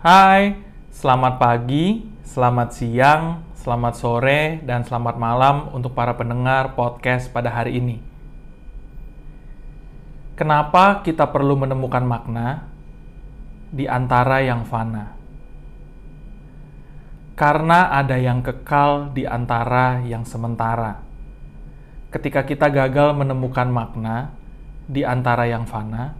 Hai, selamat pagi, selamat siang, selamat sore, dan selamat malam untuk para pendengar podcast pada hari ini. Kenapa kita perlu menemukan makna di antara yang fana? Karena ada yang kekal di antara yang sementara. Ketika kita gagal menemukan makna di antara yang fana,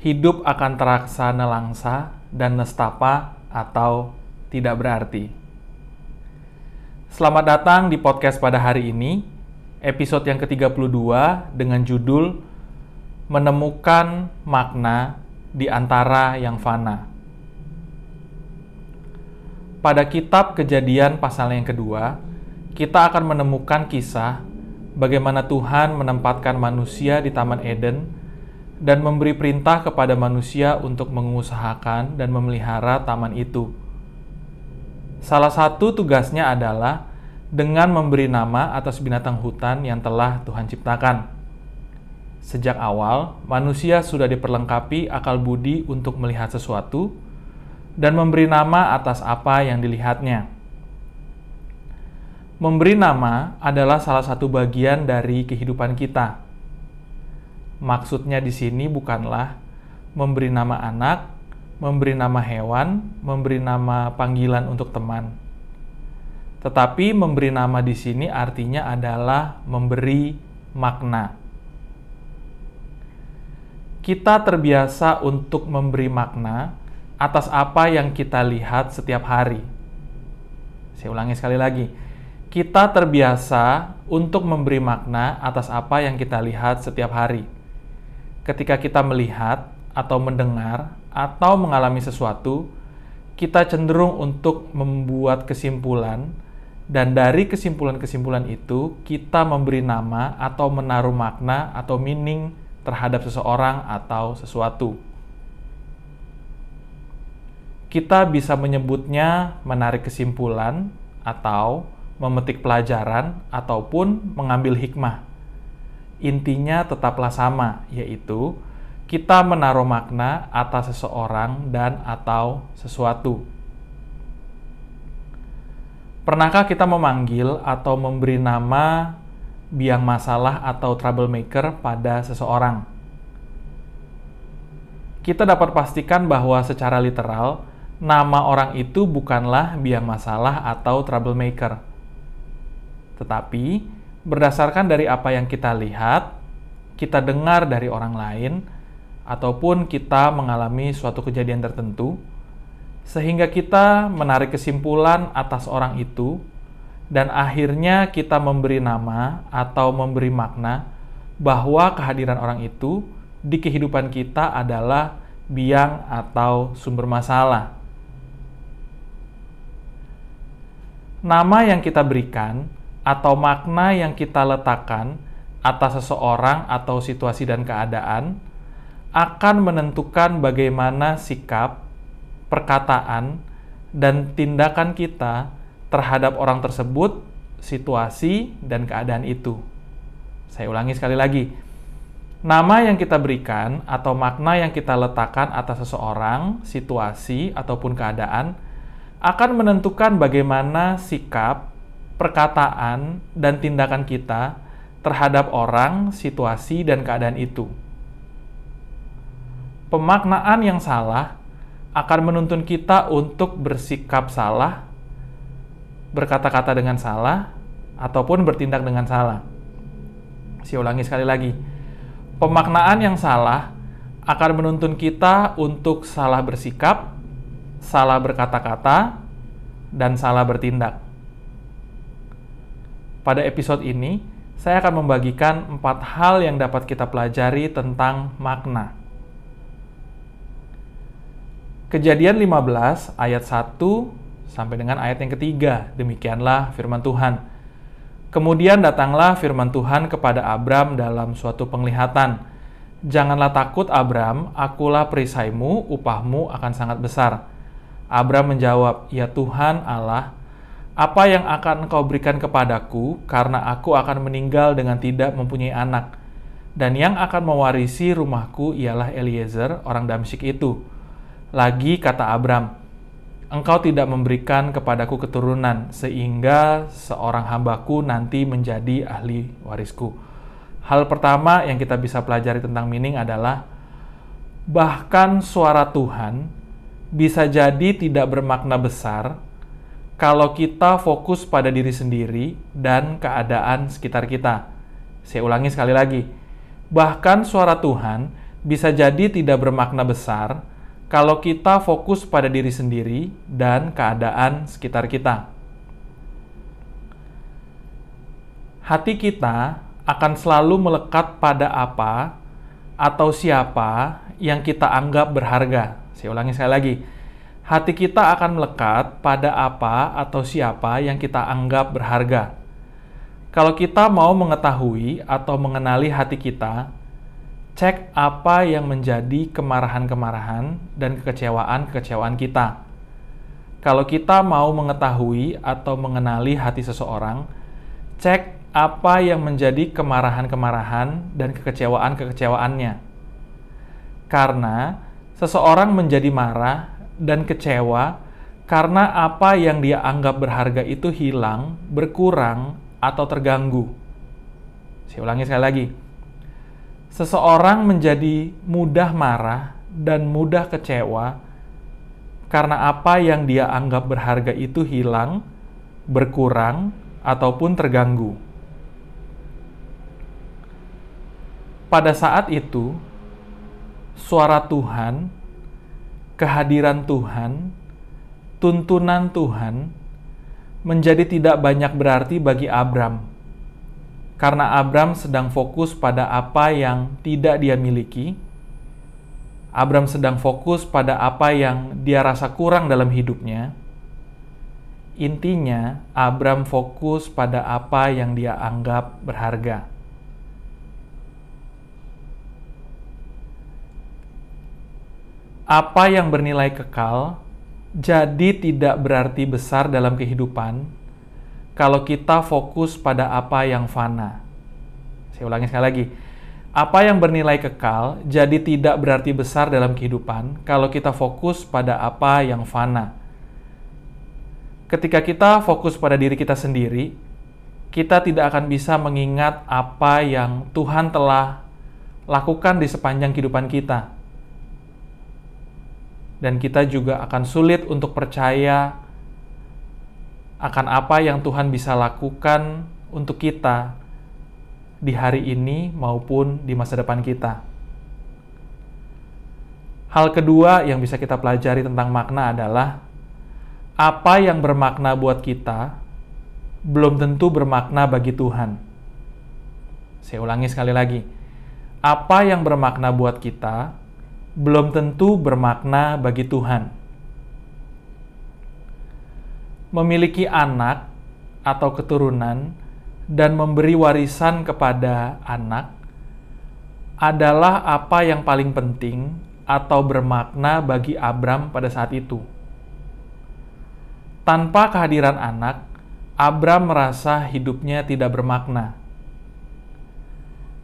hidup akan terasa nelangsa dan nestapa atau tidak berarti. Selamat datang di podcast pada hari ini, episode yang ke-32 dengan judul Menemukan Makna di Antara Yang Fana. Pada kitab Kejadian pasal yang kedua, kita akan menemukan kisah bagaimana Tuhan menempatkan manusia di Taman Eden dan memberi perintah kepada manusia untuk mengusahakan dan memelihara taman itu. Salah satu tugasnya adalah dengan memberi nama atas binatang hutan yang telah Tuhan ciptakan. Sejak awal, manusia sudah diperlengkapi akal budi untuk melihat sesuatu dan memberi nama atas apa yang dilihatnya. Memberi nama adalah salah satu bagian dari kehidupan kita Maksudnya di sini bukanlah memberi nama anak, memberi nama hewan, memberi nama panggilan untuk teman. Tetapi memberi nama di sini artinya adalah memberi makna. Kita terbiasa untuk memberi makna atas apa yang kita lihat setiap hari. Saya ulangi sekali lagi. Kita terbiasa untuk memberi makna atas apa yang kita lihat setiap hari ketika kita melihat atau mendengar atau mengalami sesuatu, kita cenderung untuk membuat kesimpulan, dan dari kesimpulan-kesimpulan itu kita memberi nama atau menaruh makna atau meaning terhadap seseorang atau sesuatu. Kita bisa menyebutnya menarik kesimpulan, atau memetik pelajaran, ataupun mengambil hikmah intinya tetaplah sama, yaitu kita menaruh makna atas seseorang dan atau sesuatu. Pernahkah kita memanggil atau memberi nama biang masalah atau troublemaker pada seseorang? Kita dapat pastikan bahwa secara literal, nama orang itu bukanlah biang masalah atau troublemaker. Tetapi, berdasarkan dari apa yang kita lihat, kita dengar dari orang lain, ataupun kita mengalami suatu kejadian tertentu, sehingga kita menarik kesimpulan atas orang itu, dan akhirnya kita memberi nama atau memberi makna bahwa kehadiran orang itu di kehidupan kita adalah biang atau sumber masalah. Nama yang kita berikan atau makna yang kita letakkan atas seseorang atau situasi dan keadaan akan menentukan bagaimana sikap, perkataan, dan tindakan kita terhadap orang tersebut, situasi, dan keadaan itu. Saya ulangi sekali lagi. Nama yang kita berikan atau makna yang kita letakkan atas seseorang, situasi, ataupun keadaan akan menentukan bagaimana sikap, perkataan, dan tindakan kita terhadap orang, situasi, dan keadaan itu. Pemaknaan yang salah akan menuntun kita untuk bersikap salah, berkata-kata dengan salah, ataupun bertindak dengan salah. Saya ulangi sekali lagi. Pemaknaan yang salah akan menuntun kita untuk salah bersikap, salah berkata-kata, dan salah bertindak. Pada episode ini, saya akan membagikan empat hal yang dapat kita pelajari tentang makna. Kejadian 15 ayat 1 sampai dengan ayat yang ketiga. Demikianlah firman Tuhan. Kemudian datanglah firman Tuhan kepada Abram dalam suatu penglihatan. Janganlah takut Abram, akulah perisaimu, upahmu akan sangat besar. Abram menjawab, Ya Tuhan Allah, apa yang akan engkau berikan kepadaku karena aku akan meninggal dengan tidak mempunyai anak? Dan yang akan mewarisi rumahku ialah Eliezer, orang Damsyik itu. Lagi kata Abram, engkau tidak memberikan kepadaku keturunan, sehingga seorang hambaku nanti menjadi ahli warisku. Hal pertama yang kita bisa pelajari tentang meaning adalah bahkan suara Tuhan bisa jadi tidak bermakna besar kalau kita fokus pada diri sendiri dan keadaan sekitar kita. Saya ulangi sekali lagi. Bahkan suara Tuhan bisa jadi tidak bermakna besar kalau kita fokus pada diri sendiri dan keadaan sekitar kita. Hati kita akan selalu melekat pada apa atau siapa yang kita anggap berharga. Saya ulangi sekali lagi. Hati kita akan melekat pada apa atau siapa yang kita anggap berharga. Kalau kita mau mengetahui atau mengenali hati kita, cek apa yang menjadi kemarahan-kemarahan dan kekecewaan-kekecewaan kita. Kalau kita mau mengetahui atau mengenali hati seseorang, cek apa yang menjadi kemarahan-kemarahan dan kekecewaan-kekecewaannya. Karena seseorang menjadi marah dan kecewa karena apa yang dia anggap berharga itu hilang, berkurang, atau terganggu. Saya ulangi sekali lagi. Seseorang menjadi mudah marah dan mudah kecewa karena apa yang dia anggap berharga itu hilang, berkurang, ataupun terganggu. pada saat itu, suara Tuhan, kehadiran Tuhan, tuntunan Tuhan menjadi tidak banyak berarti bagi Abram, karena Abram sedang fokus pada apa yang tidak dia miliki. Abram sedang fokus pada apa yang dia rasa kurang dalam hidupnya. Intinya, Abram fokus pada apa yang dia anggap berharga. Apa yang bernilai kekal jadi tidak berarti besar dalam kehidupan kalau kita fokus pada apa yang fana. Saya ulangi sekali lagi. Apa yang bernilai kekal jadi tidak berarti besar dalam kehidupan kalau kita fokus pada apa yang fana. Ketika kita fokus pada diri kita sendiri, kita tidak akan bisa mengingat apa yang Tuhan telah lakukan di sepanjang kehidupan kita dan kita juga akan sulit untuk percaya akan apa yang Tuhan bisa lakukan untuk kita di hari ini maupun di masa depan kita. Hal kedua yang bisa kita pelajari tentang makna adalah apa yang bermakna buat kita belum tentu bermakna bagi Tuhan. Saya ulangi sekali lagi. Apa yang bermakna buat kita belum tentu bermakna bagi Tuhan. Memiliki anak atau keturunan dan memberi warisan kepada anak adalah apa yang paling penting atau bermakna bagi Abram pada saat itu. Tanpa kehadiran anak, Abram merasa hidupnya tidak bermakna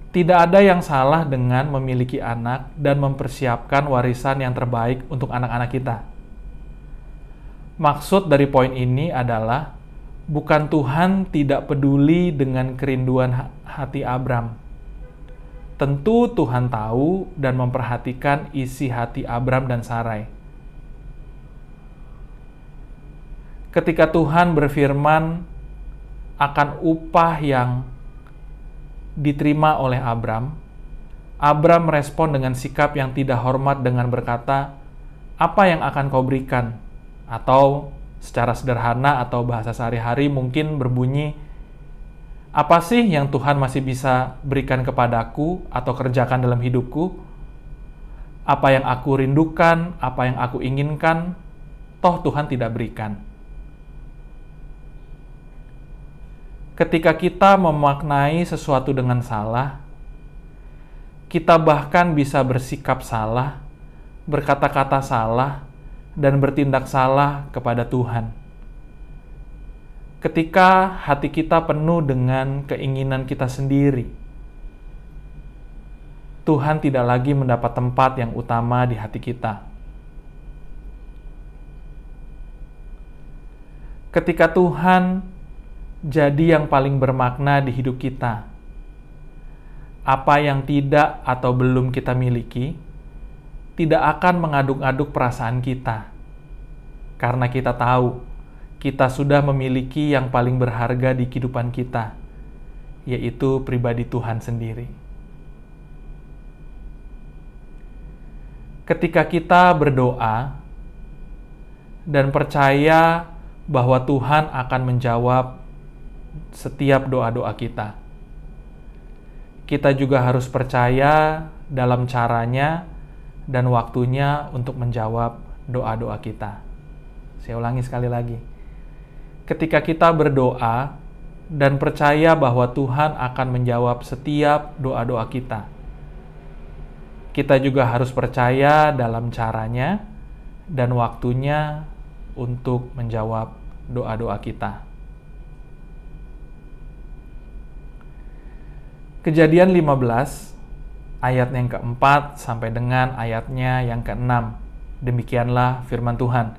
tidak ada yang salah dengan memiliki anak dan mempersiapkan warisan yang terbaik untuk anak-anak kita. Maksud dari poin ini adalah bukan Tuhan tidak peduli dengan kerinduan hati Abram. Tentu Tuhan tahu dan memperhatikan isi hati Abram dan Sarai. Ketika Tuhan berfirman akan upah yang diterima oleh Abram, Abram merespon dengan sikap yang tidak hormat dengan berkata, "Apa yang akan kau berikan?" Atau secara sederhana atau bahasa sehari-hari mungkin berbunyi, "Apa sih yang Tuhan masih bisa berikan kepadaku atau kerjakan dalam hidupku? Apa yang aku rindukan, apa yang aku inginkan, toh Tuhan tidak berikan." Ketika kita memaknai sesuatu dengan salah, kita bahkan bisa bersikap salah, berkata-kata salah, dan bertindak salah kepada Tuhan. Ketika hati kita penuh dengan keinginan kita sendiri, Tuhan tidak lagi mendapat tempat yang utama di hati kita. ketika Tuhan jadi yang paling bermakna di hidup kita. Apa yang tidak atau belum kita miliki tidak akan mengaduk-aduk perasaan kita, karena kita tahu kita sudah memiliki yang paling berharga di kehidupan kita, yaitu pribadi Tuhan sendiri. Ketika kita berdoa dan percaya bahwa Tuhan akan menjawab setiap doa-doa kita. Kita juga harus percaya dalam caranya dan waktunya untuk menjawab doa-doa kita. Saya ulangi sekali lagi. Ketika kita berdoa dan percaya bahwa Tuhan akan menjawab setiap doa-doa kita, kita juga harus percaya dalam caranya dan waktunya untuk menjawab doa-doa kita. Kejadian 15 ayat yang keempat sampai dengan ayatnya yang keenam. Demikianlah firman Tuhan.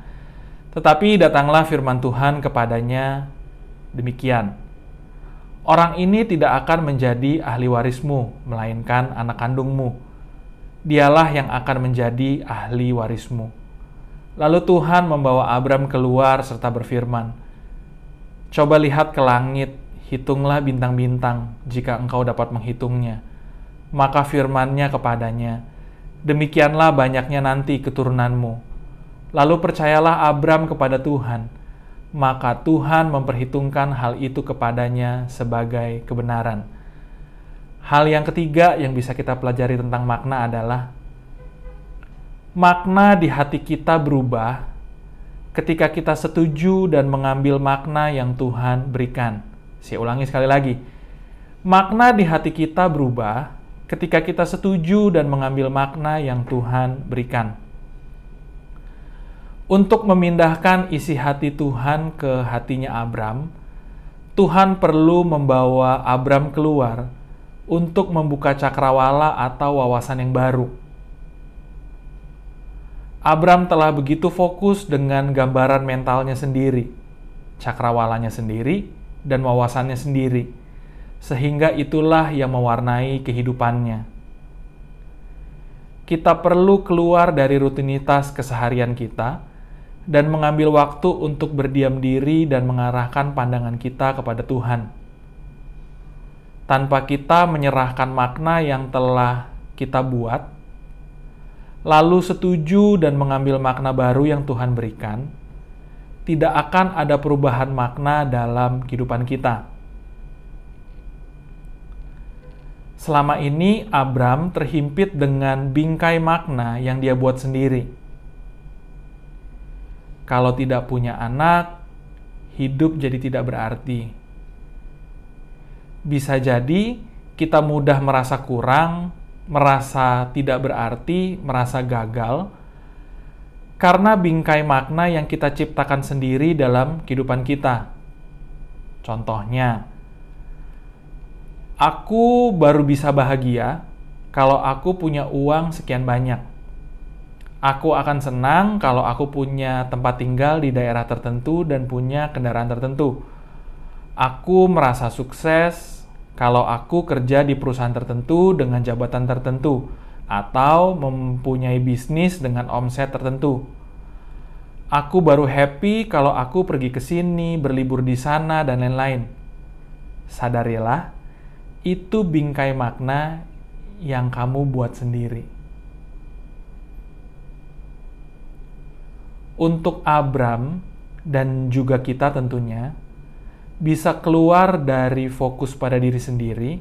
Tetapi datanglah firman Tuhan kepadanya demikian. Orang ini tidak akan menjadi ahli warismu, melainkan anak kandungmu. Dialah yang akan menjadi ahli warismu. Lalu Tuhan membawa Abram keluar serta berfirman, Coba lihat ke langit, hitunglah bintang-bintang jika engkau dapat menghitungnya. Maka firmannya kepadanya, Demikianlah banyaknya nanti keturunanmu. Lalu percayalah Abram kepada Tuhan, maka Tuhan memperhitungkan hal itu kepadanya sebagai kebenaran. Hal yang ketiga yang bisa kita pelajari tentang makna adalah makna di hati kita berubah ketika kita setuju dan mengambil makna yang Tuhan berikan. Saya ulangi sekali lagi. Makna di hati kita berubah ketika kita setuju dan mengambil makna yang Tuhan berikan. Untuk memindahkan isi hati Tuhan ke hatinya Abram, Tuhan perlu membawa Abram keluar untuk membuka cakrawala atau wawasan yang baru Abram telah begitu fokus dengan gambaran mentalnya sendiri, cakrawalanya sendiri, dan wawasannya sendiri, sehingga itulah yang mewarnai kehidupannya. Kita perlu keluar dari rutinitas keseharian kita dan mengambil waktu untuk berdiam diri dan mengarahkan pandangan kita kepada Tuhan. Tanpa kita menyerahkan makna yang telah kita buat, lalu setuju dan mengambil makna baru yang Tuhan berikan, tidak akan ada perubahan makna dalam kehidupan kita. Selama ini, Abram terhimpit dengan bingkai makna yang dia buat sendiri. Kalau tidak punya anak, hidup jadi tidak berarti. Bisa jadi kita mudah merasa kurang merasa tidak berarti, merasa gagal, karena bingkai makna yang kita ciptakan sendiri dalam kehidupan kita. Contohnya, aku baru bisa bahagia kalau aku punya uang sekian banyak. Aku akan senang kalau aku punya tempat tinggal di daerah tertentu dan punya kendaraan tertentu. Aku merasa sukses kalau aku kerja di perusahaan tertentu dengan jabatan tertentu atau mempunyai bisnis dengan omset tertentu. Aku baru happy kalau aku pergi ke sini, berlibur di sana, dan lain-lain. Sadarilah, itu bingkai makna yang kamu buat sendiri. Untuk Abram dan juga kita tentunya, bisa keluar dari fokus pada diri sendiri,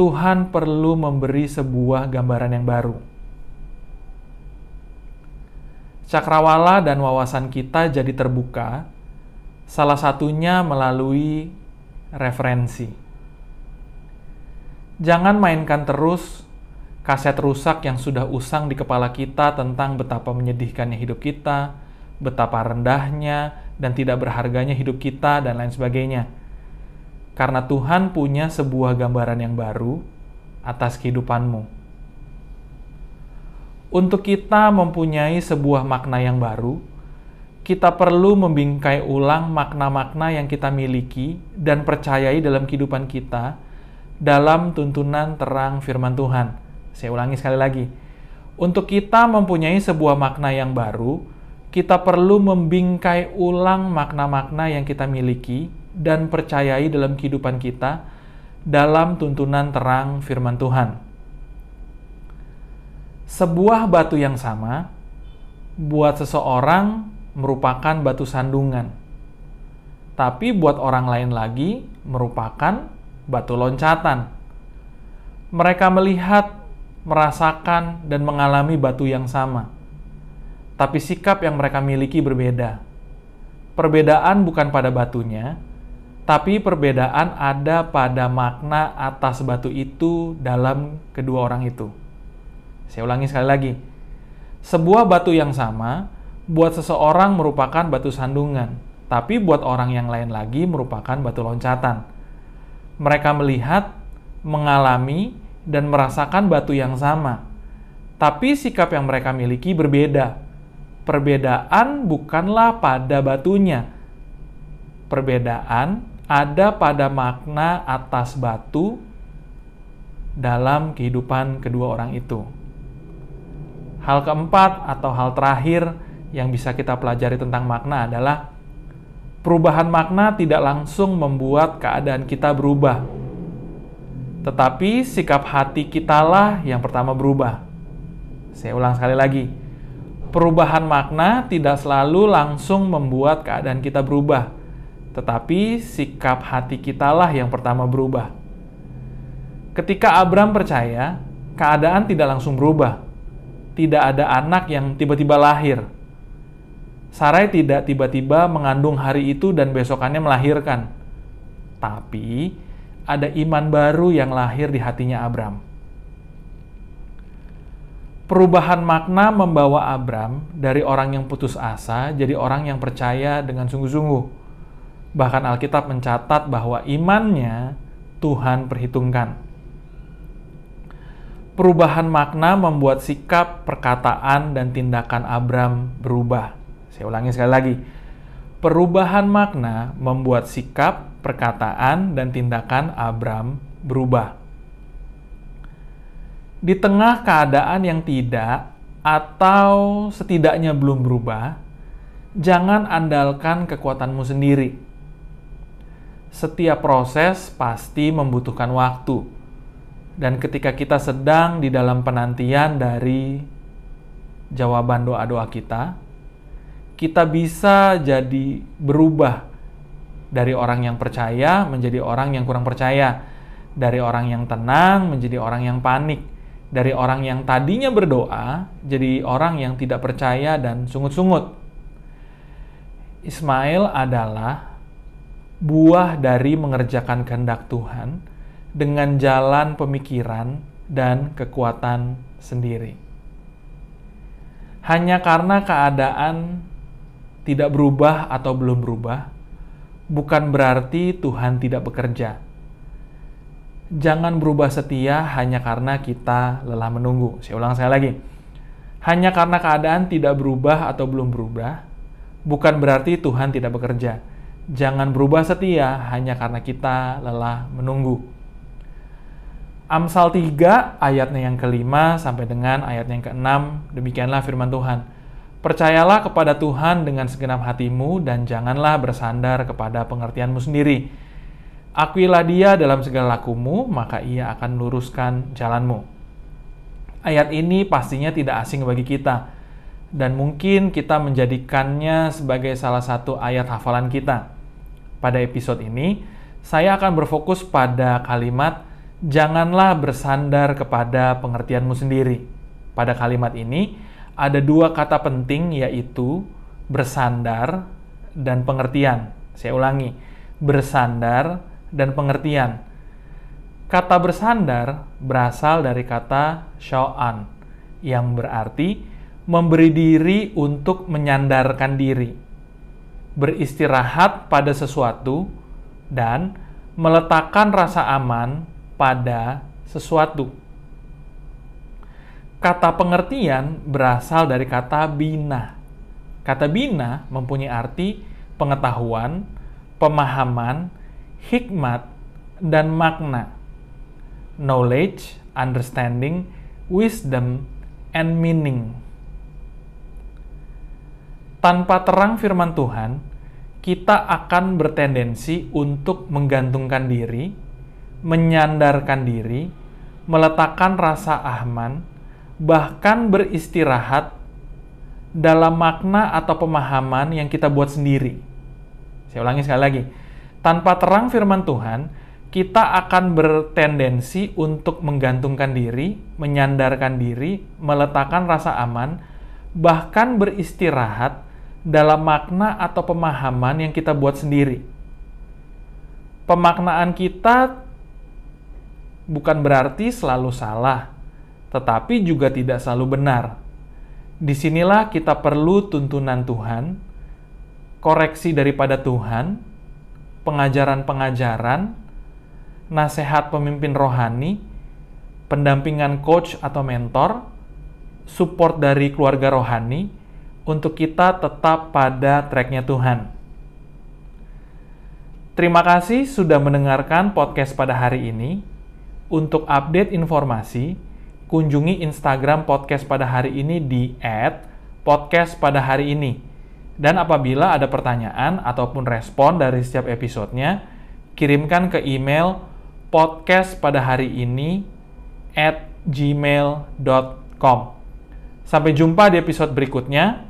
Tuhan perlu memberi sebuah gambaran yang baru. Cakrawala dan wawasan kita jadi terbuka, salah satunya melalui referensi. Jangan mainkan terus kaset rusak yang sudah usang di kepala kita tentang betapa menyedihkannya hidup kita, betapa rendahnya dan tidak berharganya hidup kita, dan lain sebagainya. Karena Tuhan punya sebuah gambaran yang baru atas kehidupanmu. Untuk kita mempunyai sebuah makna yang baru, kita perlu membingkai ulang makna-makna yang kita miliki dan percayai dalam kehidupan kita dalam tuntunan terang firman Tuhan. Saya ulangi sekali lagi. Untuk kita mempunyai sebuah makna yang baru, kita perlu membingkai ulang makna-makna yang kita miliki dan percayai dalam kehidupan kita dalam tuntunan terang firman Tuhan. Sebuah batu yang sama buat seseorang merupakan batu sandungan. Tapi buat orang lain lagi merupakan batu loncatan. Mereka melihat, merasakan, dan mengalami batu yang sama. Tapi sikap yang mereka miliki berbeda. Perbedaan bukan pada batunya, tapi perbedaan ada pada makna atas batu itu dalam kedua orang itu. Saya ulangi sekali lagi. Sebuah batu yang sama buat seseorang merupakan batu sandungan, tapi buat orang yang lain lagi merupakan batu loncatan. Mereka melihat, mengalami, dan merasakan batu yang sama, tapi sikap yang mereka miliki berbeda. Perbedaan bukanlah pada batunya, perbedaan ada pada makna atas batu dalam kehidupan kedua orang itu. Hal keempat atau hal terakhir yang bisa kita pelajari tentang makna adalah perubahan makna tidak langsung membuat keadaan kita berubah. Tetapi sikap hati kitalah yang pertama berubah. Saya ulang sekali lagi. Perubahan makna tidak selalu langsung membuat keadaan kita berubah. Tetapi sikap hati kitalah yang pertama berubah. Ketika Abram percaya, keadaan tidak langsung berubah. Tidak ada anak yang tiba-tiba lahir Sarai tidak tiba-tiba mengandung hari itu dan besokannya melahirkan. Tapi ada iman baru yang lahir di hatinya Abram. Perubahan makna membawa Abram dari orang yang putus asa jadi orang yang percaya dengan sungguh-sungguh. Bahkan Alkitab mencatat bahwa imannya Tuhan perhitungkan. Perubahan makna membuat sikap, perkataan, dan tindakan Abram berubah saya ulangi sekali lagi. Perubahan makna membuat sikap, perkataan, dan tindakan Abram berubah. Di tengah keadaan yang tidak atau setidaknya belum berubah, jangan andalkan kekuatanmu sendiri. Setiap proses pasti membutuhkan waktu, dan ketika kita sedang di dalam penantian dari jawaban doa-doa kita, kita bisa jadi berubah dari orang yang percaya menjadi orang yang kurang percaya, dari orang yang tenang menjadi orang yang panik, dari orang yang tadinya berdoa jadi orang yang tidak percaya dan sungut-sungut. Ismail adalah buah dari mengerjakan kehendak Tuhan dengan jalan pemikiran dan kekuatan sendiri. Hanya karena keadaan tidak berubah atau belum berubah, bukan berarti Tuhan tidak bekerja. Jangan berubah setia hanya karena kita lelah menunggu. Saya ulang saya lagi. Hanya karena keadaan tidak berubah atau belum berubah, bukan berarti Tuhan tidak bekerja. Jangan berubah setia hanya karena kita lelah menunggu. Amsal 3 ayatnya yang kelima sampai dengan ayat yang keenam, demikianlah firman Tuhan. Percayalah kepada Tuhan dengan segenap hatimu dan janganlah bersandar kepada pengertianmu sendiri. Akuilah dia dalam segala lakumu, maka ia akan luruskan jalanmu. Ayat ini pastinya tidak asing bagi kita, dan mungkin kita menjadikannya sebagai salah satu ayat hafalan kita. Pada episode ini, saya akan berfokus pada kalimat "janganlah bersandar kepada pengertianmu sendiri". Pada kalimat ini, ada dua kata penting yaitu bersandar dan pengertian. Saya ulangi, bersandar dan pengertian. Kata bersandar berasal dari kata sha'an yang berarti memberi diri untuk menyandarkan diri, beristirahat pada sesuatu, dan meletakkan rasa aman pada sesuatu. Kata pengertian berasal dari kata bina Kata bina mempunyai arti pengetahuan, pemahaman, hikmat, dan makna. Knowledge, understanding, wisdom, and meaning. Tanpa terang firman Tuhan, kita akan bertendensi untuk menggantungkan diri, menyandarkan diri, meletakkan rasa aman, bahkan beristirahat dalam makna atau pemahaman yang kita buat sendiri. Saya ulangi sekali lagi. Tanpa terang firman Tuhan, kita akan bertendensi untuk menggantungkan diri, menyandarkan diri, meletakkan rasa aman, bahkan beristirahat dalam makna atau pemahaman yang kita buat sendiri. Pemaknaan kita bukan berarti selalu salah, tetapi juga tidak selalu benar. Di sinilah kita perlu tuntunan Tuhan, koreksi daripada Tuhan, pengajaran-pengajaran, nasihat pemimpin rohani, pendampingan coach atau mentor, support dari keluarga rohani, untuk kita tetap pada tracknya Tuhan. Terima kasih sudah mendengarkan podcast pada hari ini. Untuk update informasi, kunjungi Instagram podcast pada hari ini di @podcast pada hari ini. Dan apabila ada pertanyaan ataupun respon dari setiap episodenya, kirimkan ke email podcast pada hari ini at gmail.com. Sampai jumpa di episode berikutnya.